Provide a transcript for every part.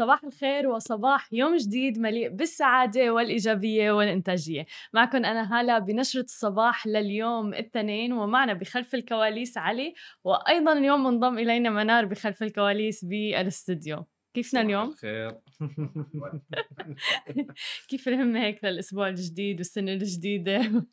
صباح الخير وصباح يوم جديد مليء بالسعادة والإيجابية والإنتاجية معكم أنا هالة بنشرة الصباح لليوم الاثنين ومعنا بخلف الكواليس علي وأيضا اليوم منضم إلينا منار بخلف الكواليس بالاستوديو كيفنا اليوم؟ خير كيف الهمة هيك للأسبوع الجديد والسنة الجديدة؟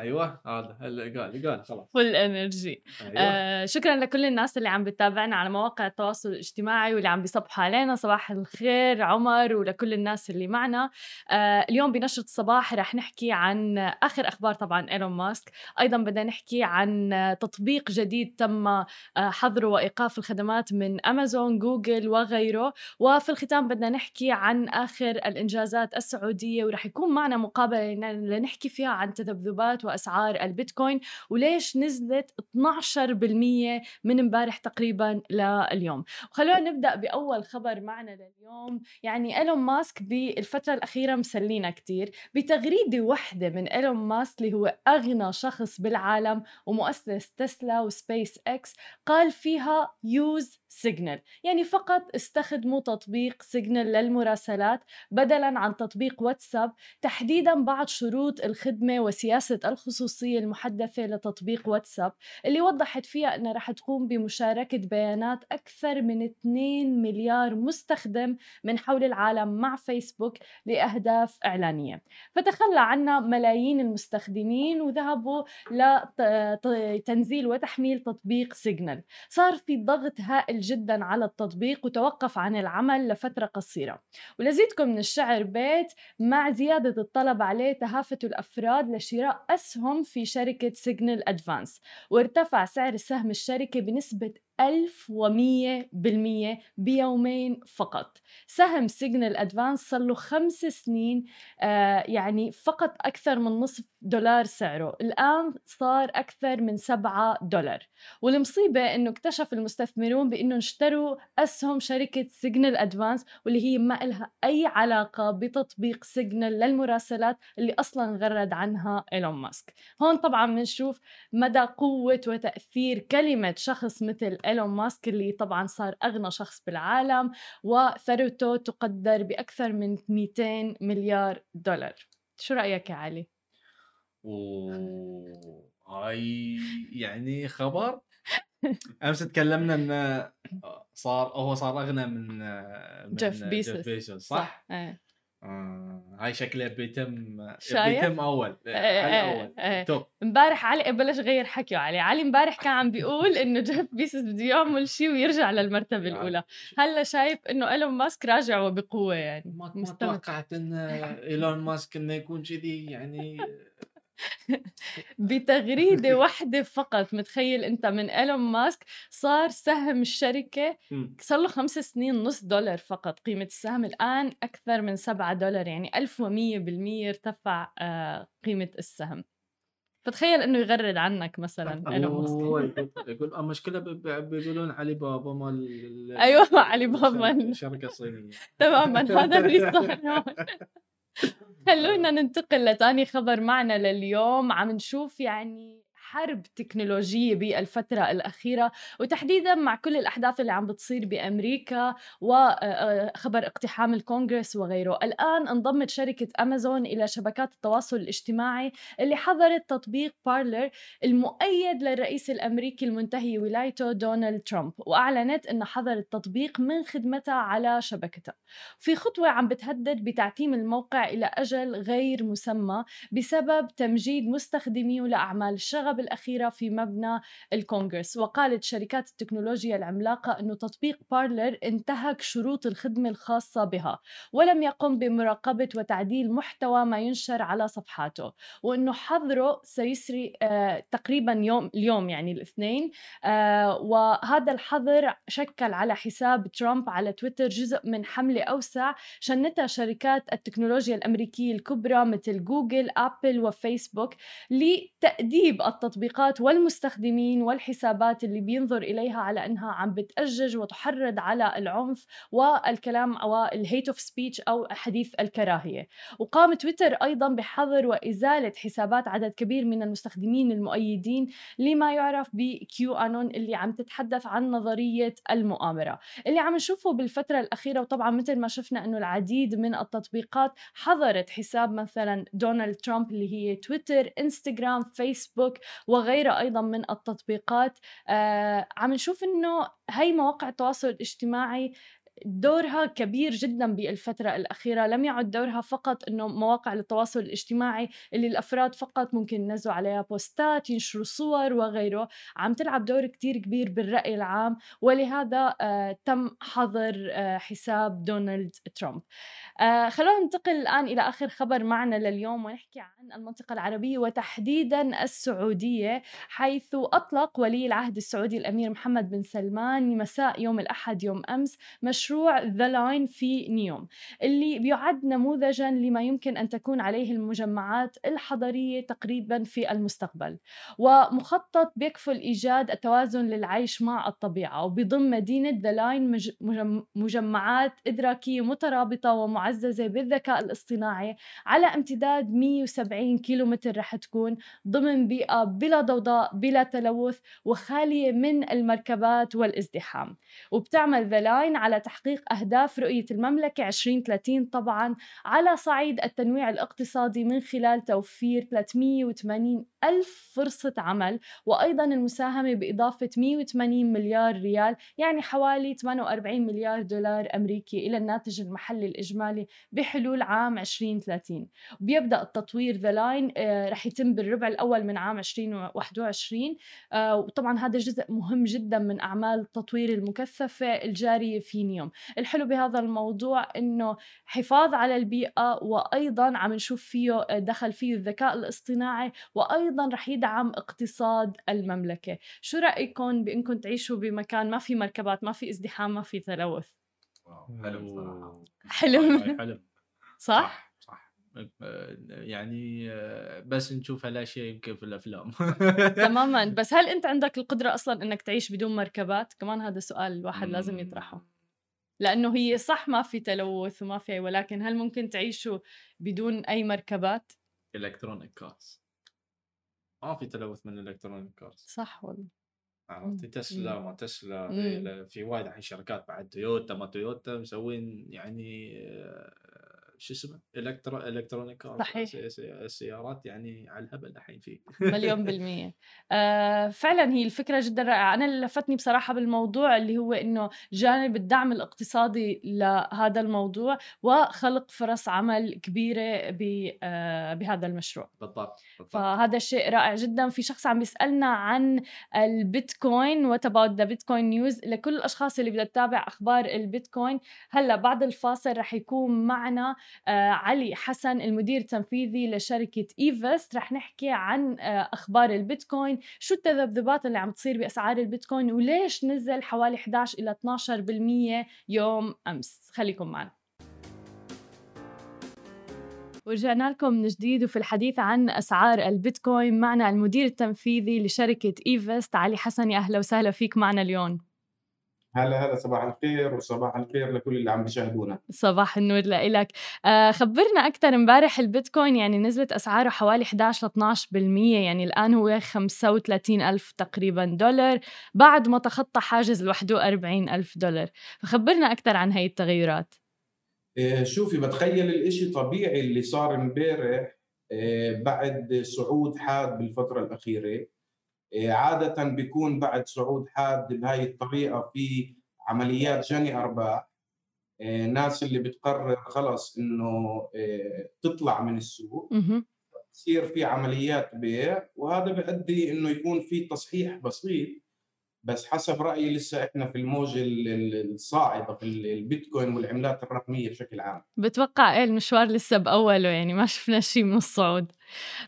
أيوه هذا اللي قال قال خلاص. full energy أيوة. آه شكرا لكل الناس اللي عم بتابعنا على مواقع التواصل الاجتماعي واللي عم بيصبحوا علينا. صباح الخير عمر ولكل الناس اللي معنا. آه اليوم بنشرة الصباح رح نحكي عن آخر أخبار طبعا إيلون ماسك. أيضا بدنا نحكي عن تطبيق جديد تم آه، حظره وإيقاف الخدمات من أمازون جوجل وغيره. وفي الختام بدنا نحكي عن آخر الإنجازات السعودية ورح يكون معنا مقابلة لنحكي فيها عن تذبذبات وأسعار البيتكوين وليش نزلت 12% من امبارح تقريبا لليوم؟ وخلونا نبدأ بأول خبر معنا لليوم. يعني إيلون ماسك بالفترة الأخيرة مسلينا كتير بتغريدة واحدة من إيلون ماسك اللي هو أغنى شخص بالعالم ومؤسس Tesla و SpaceX قال فيها use Signal يعني فقط استخدموا تطبيق Signal للمراسلات بدلا عن تطبيق واتساب تحديدا بعد شروط الخدمة وسياسة الخصوصية المحدثة لتطبيق واتساب اللي وضحت فيها إنها رح تقوم بمشاركة بيانات أكثر من 2 مليار مستخدم من حول العالم مع فيسبوك لأهداف إعلانية. فتخلى عنا ملايين المستخدمين وذهبوا لتنزيل وتحميل تطبيق Signal صار في ضغط هائل جدا على التطبيق وتوقف عن العمل لفترة قصيرة. ولزيدكم من الشعر بيت مع زيادة الطلب عليه تهافتوا الأفراد لشراء أسهم في شركة Signal Advance وارتفع سعر سهم الشركة بنسبة 1100% بيومين فقط. سهم Signal Advance صار له خمس سنين آه يعني فقط أكثر من نصف دولار سعره. الآن صار أكثر من 7 دولار. والمصيبة إنه اكتشف المستثمرون بإنه اشتروا أسهم شركة Signal Advance واللي هي ما لها أي علاقة بتطبيق Signal للمراسلات اللي أصلا غرد عنها إيلون ماسك. هون طبعا بنشوف مدى قوة وتأثير كلمة شخص مثل إيلون ماسك اللي طبعا صار أغنى شخص بالعالم وثروته تقدر بأكثر من 200 مليار دولار شو رأيك يا علي هاي يعني خبر أمس تكلمنا انه صار هو صار أغنى من, من جيف بيسوس جيف بيسوس صح؟ صح. إيه. آه هاي شكله بيتم؟ بيتم أول. إيه، إيه، على إيه. أول. توب. امبارح علي بلش غير حكيه علي. علي امبارح كان عم بيقول إنه جيف بيسوس بده يعمل شيء ويرجع للمرتبة الأولى. هلا شايف إنه إيلون ماسك راجع وبقوه يعني. ما ما. توقعت إن إيلون ماسك إنه يكون كذي يعني بتغريدة واحدة فقط. متخيل أنت من إيلون ماسك صار سهم الشركة مم. صار له خمس سنين نص دولار فقط. قيمة السهم الآن أكثر من سبعة دولار يعني ألف ومية بالمية ارتفع آه، قيمة السهم. فتخيل إنه يغرد عنك مثلا إيلون ماسك. يقول المشكلة ب- بيقولون علي بابا مال أيوة، علي بابا. الشركة الصينيه تماما هذا اللي صار. خلونا ننتقل لتاني خبر معنا لليوم. عم نشوف يعني حرب تكنولوجية بالفترة الأخيرة وتحديدا مع كل الأحداث اللي عم بتصير بأمريكا وخبر اقتحام الكونغرس وغيره. الآن انضمت شركة أمازون إلى شبكات التواصل الاجتماعي اللي حظرت تطبيق بارلر المؤيد للرئيس الأمريكي المنتهي ولايته دونالد ترامب وأعلنت أن حظر التطبيق من خدمتها على شبكتها في خطوة عم بتهدد بتعتيم الموقع إلى أجل غير مسمى بسبب تمجيد مستخدميه لأعمال الشغب الأخيرة في مبنى الكونغرس. وقالت شركات التكنولوجيا العملاقة أنه تطبيق بارلر انتهك شروط الخدمة الخاصة بها ولم يقم بمراقبة وتعديل محتوى ما ينشر على صفحاته. وأنه حظره سيسري آه تقريبا يوم اليوم يعني الاثنين آه وهذا الحظر شكل على حساب ترامب على تويتر جزء من حملة أوسع شنتها شركات التكنولوجيا الأمريكية الكبرى مثل جوجل أبل وفيسبوك لتأديب التطبيق التطبيقات والمستخدمين والحسابات اللي بينظر إليها على أنها عم بتأجج وتحرض على العنف والكلام وال hate of speech أو حديث الكراهية. وقام تويتر أيضا بحظر وإزالة حسابات عدد كبير من المستخدمين المؤيدين لما يعرف ب QAnon اللي عم تتحدث عن نظرية المؤامرة. اللي عم نشوفه بالفترة الأخيرة وطبعا مثل ما شفنا أنه العديد من التطبيقات حظرت حساب مثلا دونالد ترامب اللي هي تويتر إنستغرام فيسبوك وغيرها أيضا من التطبيقات. آه عم نشوف أنه هي مواقع التواصل الاجتماعي دورها كبير جدا بالفترة الأخيرة. لم يعد دورها فقط أنه مواقع التواصل الاجتماعي اللي الأفراد فقط ممكن ينزلوا عليها بوستات ينشروا صور وغيره. عم تلعب دور كتير كبير بالرأي العام ولهذا آه تم حظر آه حساب دونالد ترامب. آه خلونا ننتقل الآن إلى آخر خبر معنا لليوم ونحكي عن المنطقة العربية وتحديدا السعودية حيث أطلق ولي العهد السعودي الأمير محمد بن سلمان مساء يوم الأحد يوم أمس مشروع The Line في نيوم اللي بيعد نموذجا لما يمكن أن تكون عليه المجمعات الحضرية تقريبا في المستقبل. ومخطط بيكفل إيجاد التوازن للعيش مع الطبيعة وبضم مدينة The Line مجمعات إدراكية مترابطة ومع معززة بالذكاء الاصطناعي على امتداد 170 كيلومتر رح تكون ضمن بيئة بلا ضوضاء بلا تلوث وخالية من المركبات والازدحام. وبتعمل The Line على تحقيق أهداف رؤية المملكة 2030 طبعا على صعيد التنويع الاقتصادي من خلال توفير 380 ألف فرصة عمل وأيضا المساهمة بإضافة 180 مليار ريال يعني حوالي 48 مليار دولار أمريكي إلى الناتج المحلي الإجمالي بحلول عام 2030 وبيبدا التطوير The Line آه، رح يتم بالربع الأول من عام 2021 آه، وطبعا هذا جزء مهم جدا من أعمال التطوير المكثفة الجارية في نيوم الحلو بهذا الموضوع إنه حفاظ على البيئة وأيضا عم نشوف فيه آه، دخل فيه الذكاء الاصطناعي وأيضا رح يدعم اقتصاد المملكة. شو رأيكم بانكم تعيشوا بمكان ما في مركبات ما في ازدحام ما في تلوث؟ حلم صراحة. حلم. حلم. صح؟ صح يعني بس نشوف هالاشياء يمكن في الأفلام. تماما. بس هل أنت عندك القدرة أصلا إنك تعيش بدون مركبات؟ كمان هذا سؤال الواحد لازم يطرحه. لأنه هي صح ما في تلوث وما في ولكن هل ممكن تعيشوا بدون أي مركبات؟ electronic cars ما في تلوث من ال electronic cars صح والله. عرفتي تسلا ما تسلا إمم. في وايد الحين شركات بعد تويوتا ما تويوتا مسوين يعني آه، شو اسمه electro electronic صحيح. السيارات يعني على الهبل الحين فيه. مليون بالمية. آه فعلا هي الفكرة جدا رائعة. أنا اللي لفتني بصراحة بالموضوع اللي هو إنه جانب الدعم الاقتصادي لهذا الموضوع وخلق فرص عمل كبيرة آه بهذا المشروع. بالضبط, بالضبط. فهذا الشيء رائع جدا. في شخص عم بيسألنا عن البيتكوين what about the Bitcoin news لكل الأشخاص اللي بدها تتابع أخبار البيتكوين هلأ بعد الفاصل رح يكون معنا آه، علي حسن المدير التنفيذي لشركة إيفست. رح نحكي عن آه، أخبار البيتكوين. شو التذبذبات اللي عم تصير بأسعار البيتكوين؟ وليش نزل حوالي 11 إلى 12% يوم أمس؟ خليكم معنا. ورجعنا لكم من جديد وفي الحديث عن أسعار البيتكوين. معنا المدير التنفيذي لشركة إيفست علي حسن. يا أهلا وسهلا فيك معنا اليوم. هلا هلا صباح الخير وصباح الخير لكل اللي عم بيشاهدونا. صباح النور لإلك. آه خبرنا أكثر. امبارح البيتكوين يعني نزلت أسعاره حوالي 11 ل 12% يعني الآن هو 35 ألف تقريبا دولار بعد ما تخطى حاجز ال 41 ألف دولار. فخبرنا أكثر عن هاي التغيرات. آه شوفي بتخيل الإشي طبيعي اللي صار امبارح آه بعد صعود حاد بالفترة الأخيرة. عادة بيكون بعد صعود حاد بهاي الطريقة في عمليات جني أرباح الناس إيه، اللي بتقرر خلص إنه إيه، تطلع من السوق. بصير في عمليات بيع وهذا بيؤدي إنه يكون في تصحيح بسيط. بس حسب رأيي لسه إحنا في الموجه الصاعدة في البيتكوين والعملات الرقمية بشكل عام. بتوقع إيه المشوار لسه بأوله يعني؟ ما شفنا شيء من الصعود.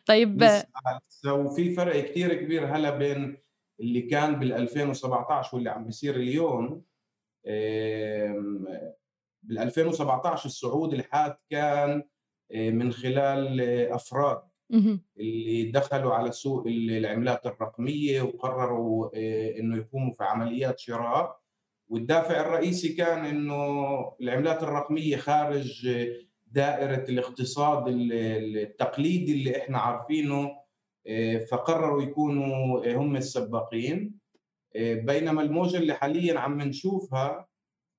طيب لسه وفي فرق كثير كبير هلا بين اللي كان بال 2017 واللي عم بيصير اليوم. بال 2017 الصعود الحاد كان من خلال أفراد. اللي دخلوا على سوق العملات الرقمية وقرروا آه، إنه يقوموا في عمليات شراء. والدافع الرئيسي كان إنه العملات الرقمية خارج دائرة الاقتصاد التقليدي اللي إحنا عارفينه آه، فقرروا يكونوا هم السباقين. آه، بينما الموجة اللي حاليا عم نشوفها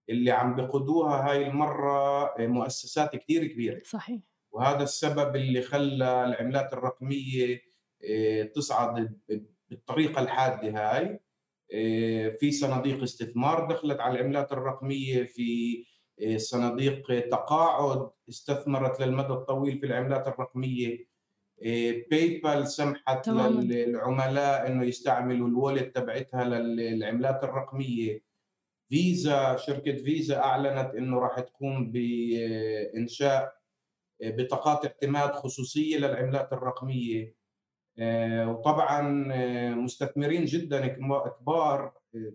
اللي عم بقودوها هاي المرة مؤسسات كثير كبيرة. صحيح. وهذا السبب اللي خلى العملات الرقمية آه، تصعد بالطريقة الحادة هاي. آه، في صناديق استثمار دخلت على العملات الرقمية في آه، صناديق تقاعد استثمرت للمدى الطويل في العملات الرقمية. باي بال سمحت تمام. للعملاء إنه يستعملوا الوالد تبعتها للعملات الرقمية. فيزا شركة فيزا أعلنت إنه راح تقوم بانشاء بطاقات اعتماد خصوصية للعملات الرقمية. آه، وطبعا آه، مستثمرين جدا كبار آه،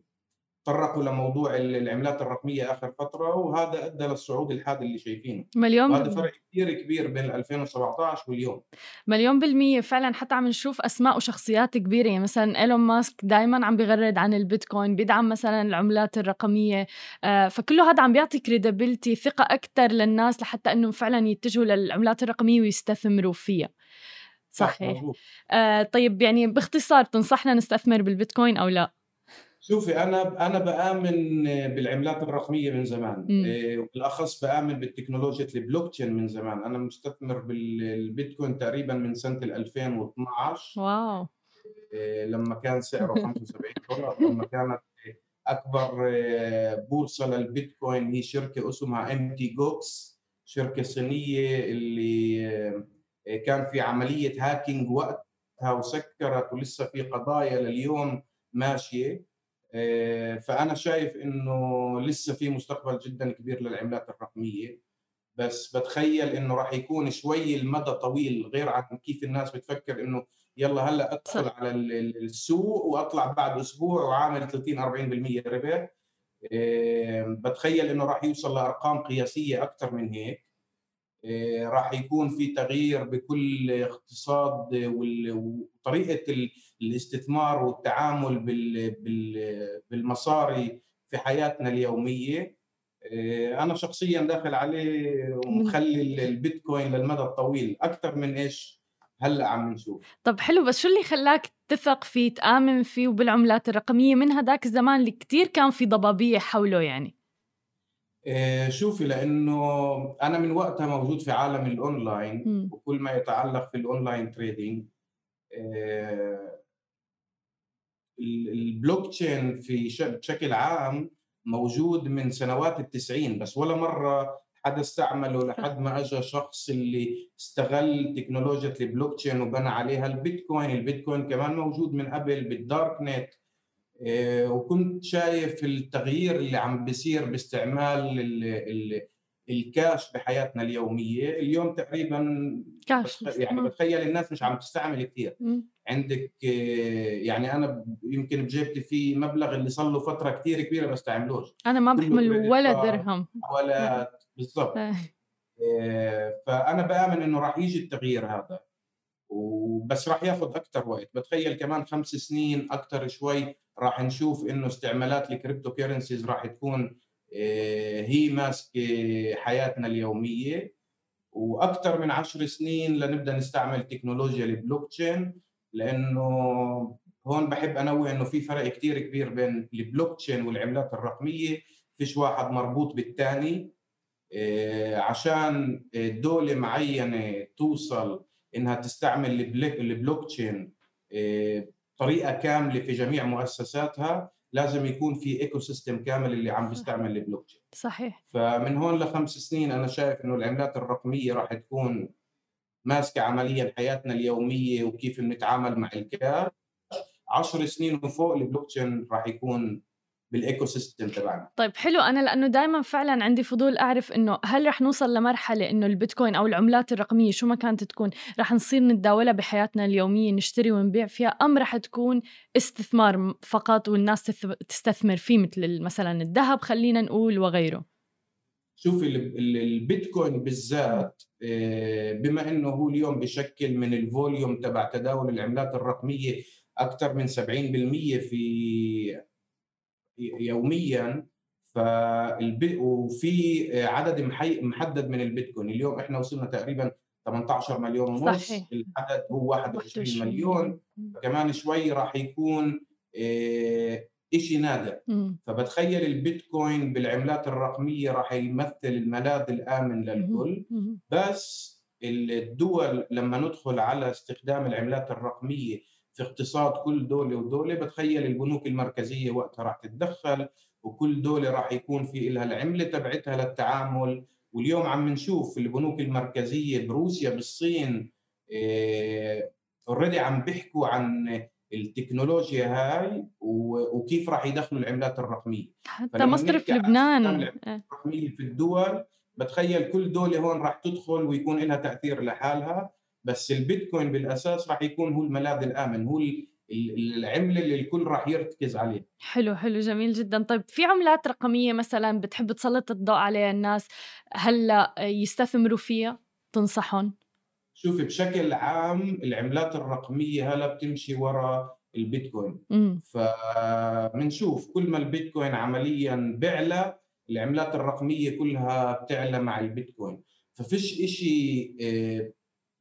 تطرقوا لموضوع العملات الرقمية آخر فترة وهذا أدى للصعود الحاد اللي شايفينه. مليون وهذا فرق كثير كبير بين 2017 واليوم. مليون بالمية. فعلا حتى عم نشوف أسماء وشخصيات كبيرة. يعني مثلا إيلون ماسك دائما عم بيغرد عن البيتكوين بيدعم مثلا العملات الرقمية. آه فكله هذا عم بيعطي credibility ثقة أكثر للناس لحتى انه فعلا يتجهوا للعملات الرقمية ويستثمروا فيها. صحيح. آه طيب يعني باختصار تنصحنا نستثمر بالبيتكوين أو لا؟ شوفي أنا أنا بآمن بالعملات الرقمية من زمان. إيه، بالاخص بآمن بالتكنولوجيا البلوك تشين من زمان. أنا مستثمر بالبيتكوين تقريبا من سنة 2012 wow. إيه، لما كان سعره 75 دولار لما كانت أكبر إيه، بورصة للبيتكوين هي شركة اسمها Mt. Gox شركة صينية اللي كان في عملية hacking وقتها وسكرت ولسه في قضايا لليوم ماشية. فأنا شايف إنه لسه في مستقبل جدا كبير للعملات الرقمية بس بتخيل إنه راح يكون شوي المدى طويل غير عن كيف الناس بتفكر إنه يلا هلأ أدخل. على السوق وأطلع بعد أسبوع وعامل 30 40% ربح آه، بتخيل إنه راح يوصل لأرقام قياسية أكثر من هيك آه، راح يكون في تغيير بكل اقتصاد وطريقة الاستثمار والتعامل بالمصاري في حياتنا اليومية. آه، أنا شخصيا داخل عليه ومخلي البيتكوين للمدى الطويل. أكثر من إيش؟ هلأ عم نشوف. طب حلو بس شو اللي خلاك تثق فيه تآمن فيه وبالعملات الرقمية من هذاك الزمان اللي كتير كان في ضبابية حوله يعني؟ آه، شوفي لأنه أنا من وقتها موجود في عالم الأونلاين م. وكل ما يتعلق في ال online trading آه، البلوك تشين في بشكل عام موجود من سنوات التسعين بس ولا مرة حدا استعمله لحد ما اجى شخص اللي استغل تكنولوجيا البلوك تشين وبنى عليها البيتكوين، البيتكوين كمان موجود من قبل بال dark net آه، وكنت شايف التغيير اللي عم بيصير باستعمال ال ال الكاش بحياتنا اليومية اليوم تقريبا كاش يعني بتخيل الناس مش عم تستعمل كثير عندك آه، يعني أنا يمكن بجيبتي في مبلغ اللي صار له فترة كثير كبيرة بستعملوش أنا ما بحمل ولا درهم. ولا بالضبط. آه. فأنا بآمن إنه راح يجي التغيير هذا. وبس راح ياخذ أكثر وقت. بتخيل كمان خمس سنين أكثر شوي راح نشوف إنه استعمالات ال cryptocurrencies راح تكون هي ماسكة حياتنا اليومية وأكثر من عشر سنين لنبدأ نستعمل تكنولوجيا البلوك تشين لأنه هون بحب أنوه إنه في فرق كثير كبير بين البلوك تشين والعملات الرقمية فيش واحد مربوط بالثاني آه، عشان دولة معينة توصل إنها تستعمل البلوك تشين آه، طريقه كاملة في جميع مؤسساتها لازم يكون في ecosystem كامل اللي عم بيستعمل البلوك تشين صحيح. فمن هون لخمس سنين أنا شايف إنه العملات الرقمية راح تكون ماسكة عمليا حياتنا اليومية وكيف بنتعامل مع الكاش 10 سنين وفوق البلوك تشين راح يكون بال ecosystem تبعنا. طيب حلو. أنا لأنه دائما فعلا عندي فضول أعرف إنه هل رح نوصل لمرحلة إنه البيتكوين أو العملات الرقمية شو ما كانت تكون رح نصير نتداولها بحياتنا اليومية نشتري ونبيع فيها أم رح تكون استثمار فقط والناس تستثمر فيه مثل مثلا الذهب خلينا نقول وغيره؟ شوف البيتكوين بالذات آه، بما إنه هو اليوم بشكل من ال volume تبع تداول العملات الرقمية أكثر من 70% في يوميا فالبي وفي عدد محدد من البيتكوين. اليوم إحنا وصلنا تقريبا 18 مليون ونص صحيح. العدد هو 21 مليون. كمان شوي راح يكون آه، شيء نادر. فبتخيل البيتكوين بالعملات الرقمية راح يمثل الملاذ الآمن للكل. بس الدول لما ندخل على استخدام العملات الرقمية في اقتصاد كل دولة ودولة بتخيل البنوك المركزية وقتها راح تتدخل وكل دولة راح يكون في لها العملة تبعتها للتعامل. واليوم عم نشوف البنوك المركزية بروسيا بالصين اوريدي عم بيحكوا عن التكنولوجيا هاي وكيف راح يدخلوا العملات الرقمية. حتى مصرف لبنان. الرقمية في الدول بتخيل كل دولة هون راح تدخل ويكون لها تأثير لحالها. بس البيتكوين بالأساس راح يكون هو الملاذ الآمن هو العملة اللي الكل راح يرتكز عليه حلو حلو جميل جدا. طيب في عملات رقمية مثلا بتحب تسلط الضوء عليها الناس هلا يستثمروا فيها؟ تنصحهم؟ شوفي بشكل عام العملات الرقمية هلا بتمشي ورا البيتكوين. فبنشوف كل ما البيتكوين عمليا بيعلى العملات الرقمية كلها بتعلى مع البيتكوين. ففيش إشي آه،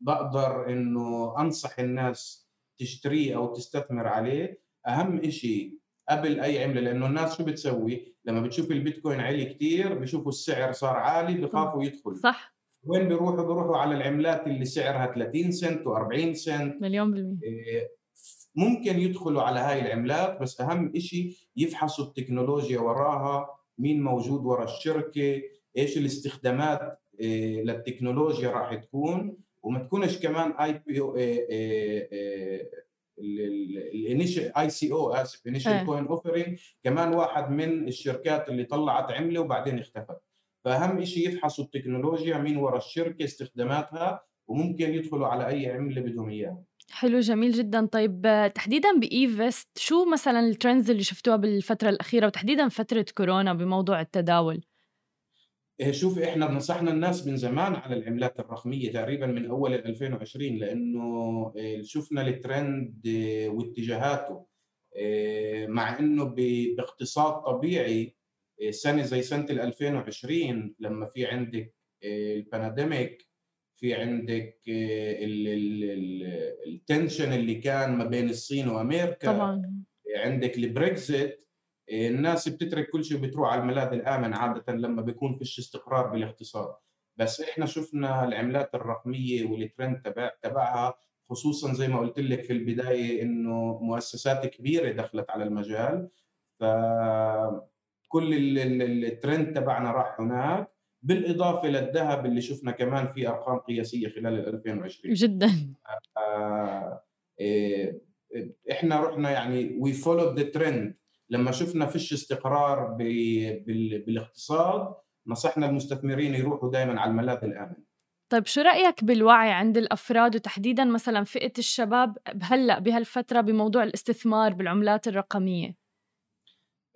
بقدر إنه أنصح الناس تشتريه أو تستثمر عليه أهم إشي قبل أي عملة لأنه الناس شو بتسوي؟ لما بتشوف البيتكوين عالي كثير بشوفوا السعر صار عالي بخافوا يدخلوا صح. وين بيروحوا؟ بيروحوا على العملات اللي سعرها 30 سنت و40 سنت. مليون بالمية. إيه، ممكن يدخلوا على هاي العملات بس أهم شيء يفحصوا التكنولوجيا وراها مين موجود ورا الشركة إيش الاستخدامات إيه، للتكنولوجيا راح تكون. وما تكونش كمان IPO ال initial ICO آسف initial coin offering كمان واحد من الشركات اللي طلعت عملة وبعدين اختفت. فأهم شيء يفحصوا التكنولوجيا مين ورا الشركة استخداماتها وممكن يدخلوا على أي عملة بدهم إياها. حلو جميل جدا. طيب تحديدا بإيفست شو مثلا الترندز اللي شفتوها بالفترة الأخيرة وتحديدا فترة كورونا بموضوع التداول؟ شوف إحنا نصحنا الناس من زمان على العملات الرقمية تقريبا من أول 2020 لأنه إيه، شفنا الترند إيه، واتجاهاته مع إنه باقتصاد طبيعي سنة زي سنة 2020 لما في عندك ال pandemic في عندك ال tension اللي كان ما بين الصين وأمريكا طبعا. عندك البريكزيت الناس بتترك كل شيء وبتروح على الملاذ الآمن عادة لما بيكون فيش استقرار بالاقتصاد. بس إحنا شفنا العملات الرقمية والترند تبع تبعها خصوصا زي ما قلت لك في البداية إنه مؤسسات كبيرة دخلت على المجال. ف كل الترند تبعنا راح هناك بالإضافة للذهب اللي شفنا كمان في أرقام قياسية خلال 2020 جدا. آه إيه إحنا رحنا يعني we follow the trend لما شفنا فيش استقرار بالاقتصاد نصحنا المستثمرين يروحوا دائما على الملاذ الآمن. طيب شو رأيك بالوعي عند الأفراد وتحديدا مثلا فئة الشباب هلأ بهالفترة بموضوع الاستثمار بالعملات الرقمية؟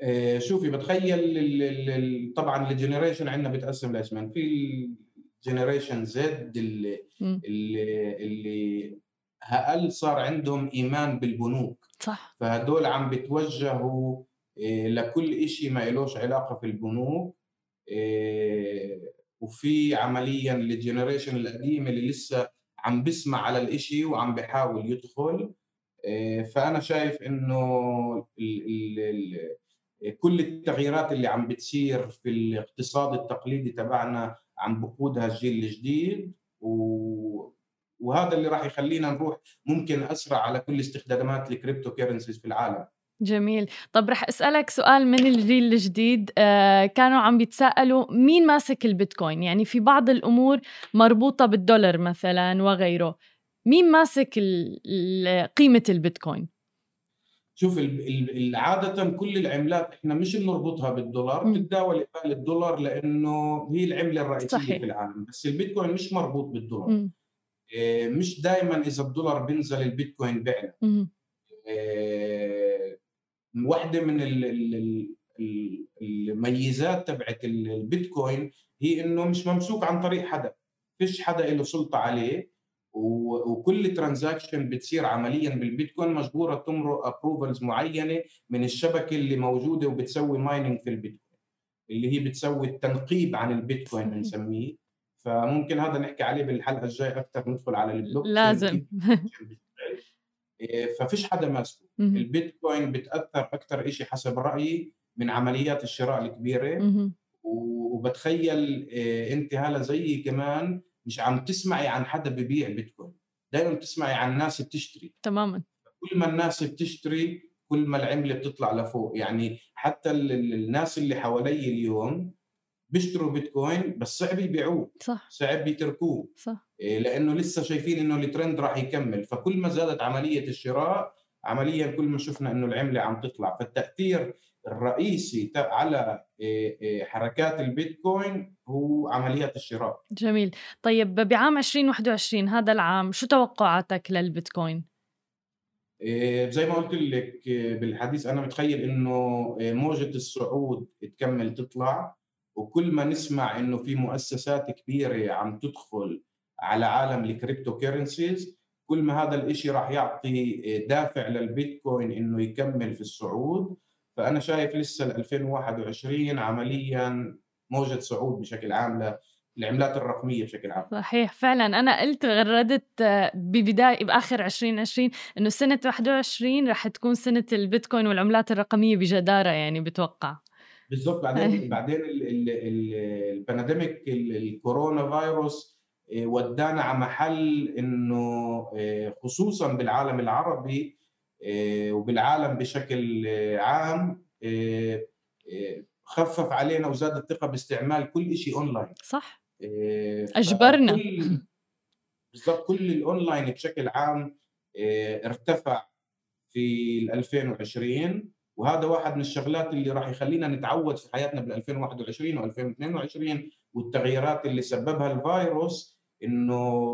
آه، شوفي بتخيل طبعا ال generation عندنا بتقسم لقسمين في ال generation Z اللي اللي أقل صار عندهم إيمان بالبنوك. صح. فهدول عم بتوجهوا آه، لكل شيء ما لهش علاقة في البنوك آه، وفي عمليا ال generation القديم اللي لسه عم بسمع على الإشي وعم بحاول يدخل. فأنا شايف إنه كل التغييرات اللي عم بتصير في الاقتصاد التقليدي تبعنا عم بقودها الجيل الجديد و... وهذا اللي راح يخلينا نروح ممكن أسرع على كل استخدامات ال cryptocurrencies في العالم. جميل. طب رح أسألك سؤال من الجيل الجديد. آه كانوا عم بيتساءلوا مين ماسك البيتكوين؟ يعني في بعض الأمور مربوطة بالدولار مثلا وغيره. مين ماسك قيمة البيتكوين؟ شوف عادة كل العملات إحنا مش بنربطها بالدولار بتتداول قبال الدولار لأنه هي العملة الرئيسية صحيح. في العالم. بس البيتكوين مش مربوط بالدولار. م. إيه، مش دائما إذا الدولار بينزل البيتكوين بيعلى إيه، واحدة من الميزات تبعت البيتكوين هي إنه مش ممسوك عن طريق حدا. فيش حدا له سلطة عليه وكل transaction بتصير عمليا بالبيتكوين مجبورة تمرق approvals معينة من الشبكة اللي موجودة وبتسوي mining في البيتكوين اللي هي بتسوي التنقيب عن البيتكوين بنسميه. فممكن هذا نحكي عليه بالحلقة الجاية أكثر ندخل على ال block لازم. إيه، ففيش حدا ماسكه. البيتكوين بتأثر أكثر شيء حسب رأيي من عمليات الشراء الكبيرة. وبتخيل إيه، أنت هلا زيي كمان مش عم تسمعي عن حدا ببيع بيتكوين. دائما بتسمعي عن ناس بتشتري. تماما. كل ما الناس بتشتري كل ما العملة بتطلع لفوق. يعني حتى الناس اللي حوالي اليوم بيشتروا بيتكوين بس صعب يبيعوه. صح. صعب يتركوه. صح. إيه، لأنه لسه شايفين إنه الترند راح يكمل. فكل ما زادت عملية الشراء عمليا كل ما شفنا إنه العملة عم تطلع. فالتأثير الرئيسي على إيه، إيه، حركات البيتكوين هو عمليات الشراء. جميل. طيب بعام 2021 هذا العام شو توقعاتك للبيتكوين؟ زي ما قلت لك بالحديث أنا متخيل إنه موجة الصعود تكمل تطلع. وكل ما نسمع إنه في مؤسسات كبيرة عم تدخل على عالم ال cryptocurrencies كل ما هذا الإشي راح يعطي دافع للبيتكوين إنه يكمل في الصعود. فأنا شايف لسه 2021 عمليا موجة صعود بشكل عام للعملات الرقمية بشكل عام. صحيح فعلا. أنا قلت غردت ببداية بآخر 2020 إنه سنة 21 رح تكون سنة البيتكوين والعملات الرقمية بجدارة يعني بتوقع. بالضبط بعدين بعدين ال pandemic ال coronavirus آه، ودانا على محل إنه آه، خصوصا بالعالم العربي آه، وبالعالم بشكل عام خفف علينا وزاد الثقة باستعمال كل شيء اونلاين صح. أجبرنا. بالضبط. كل الاونلاين بشكل عام ارتفع في 2020 وهذا واحد من الشغلات اللي راح يخلينا نتعود في حياتنا بال 2021 و2022 والتغييرات اللي سببها الفيروس إنه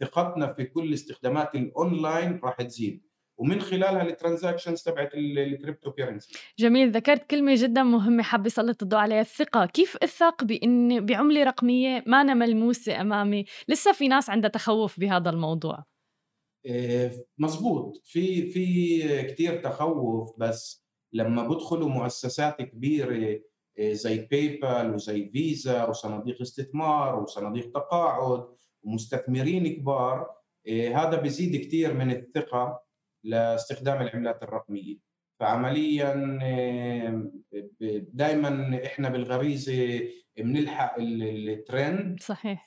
ثقتنا في كل استخدامات الأونلاين راح تزيد. ومن خلالها ال transactions تبعت ال cryptocurrency. جميل ذكرت كلمة جدا مهمة حابة اسلط الضوء عليها الثقة. كيف أثق بإن بعملة رقمية ما أنا ملموسة أمامي؟ لسه في ناس عندها تخوف بهذا الموضوع. آه، مزبوط في في كثير تخوف بس لما بدخلوا مؤسسات كبيرة آه، زي باي بال وزي فيزا وصناديق استثمار وصناديق تقاعد ومستثمرين كبار آه، هذا بيزيد كثير من الثقة لاستخدام العملات الرقمية. فعمليا دائما إحنا بالغريزة بنلحق الترند. صحيح.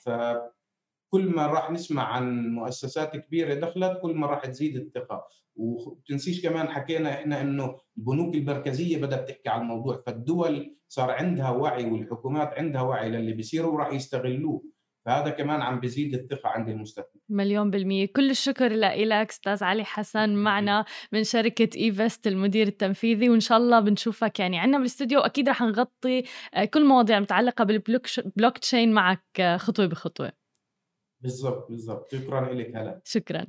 كل ما راح نسمع عن مؤسسات كبيرة دخلت كل ما راح تزيد الثقة. وتنسيش كمان حكينا إحنا إنه البنوك المركزية بدات تحكي عن الموضوع. فالدول صار عندها وعي والحكومات عندها وعي للي بيصيروا وراح يستغلوه. فهذا كمان عم بيزيد الثقة عند المستثمر. مليون بالمية. كل الشكر لك أستاذ علي حسن معنا من شركة إيفست المدير التنفيذي. وإن شاء الله بنشوفك يعني عنا بالاستوديو. وأكيد رح نغطي آه، كل مواضيع متعلقة بالبلوك تشين. معك آه، خطوة بخطوة. بالضبط بالضبط. شكرا لك هلا. شكرا.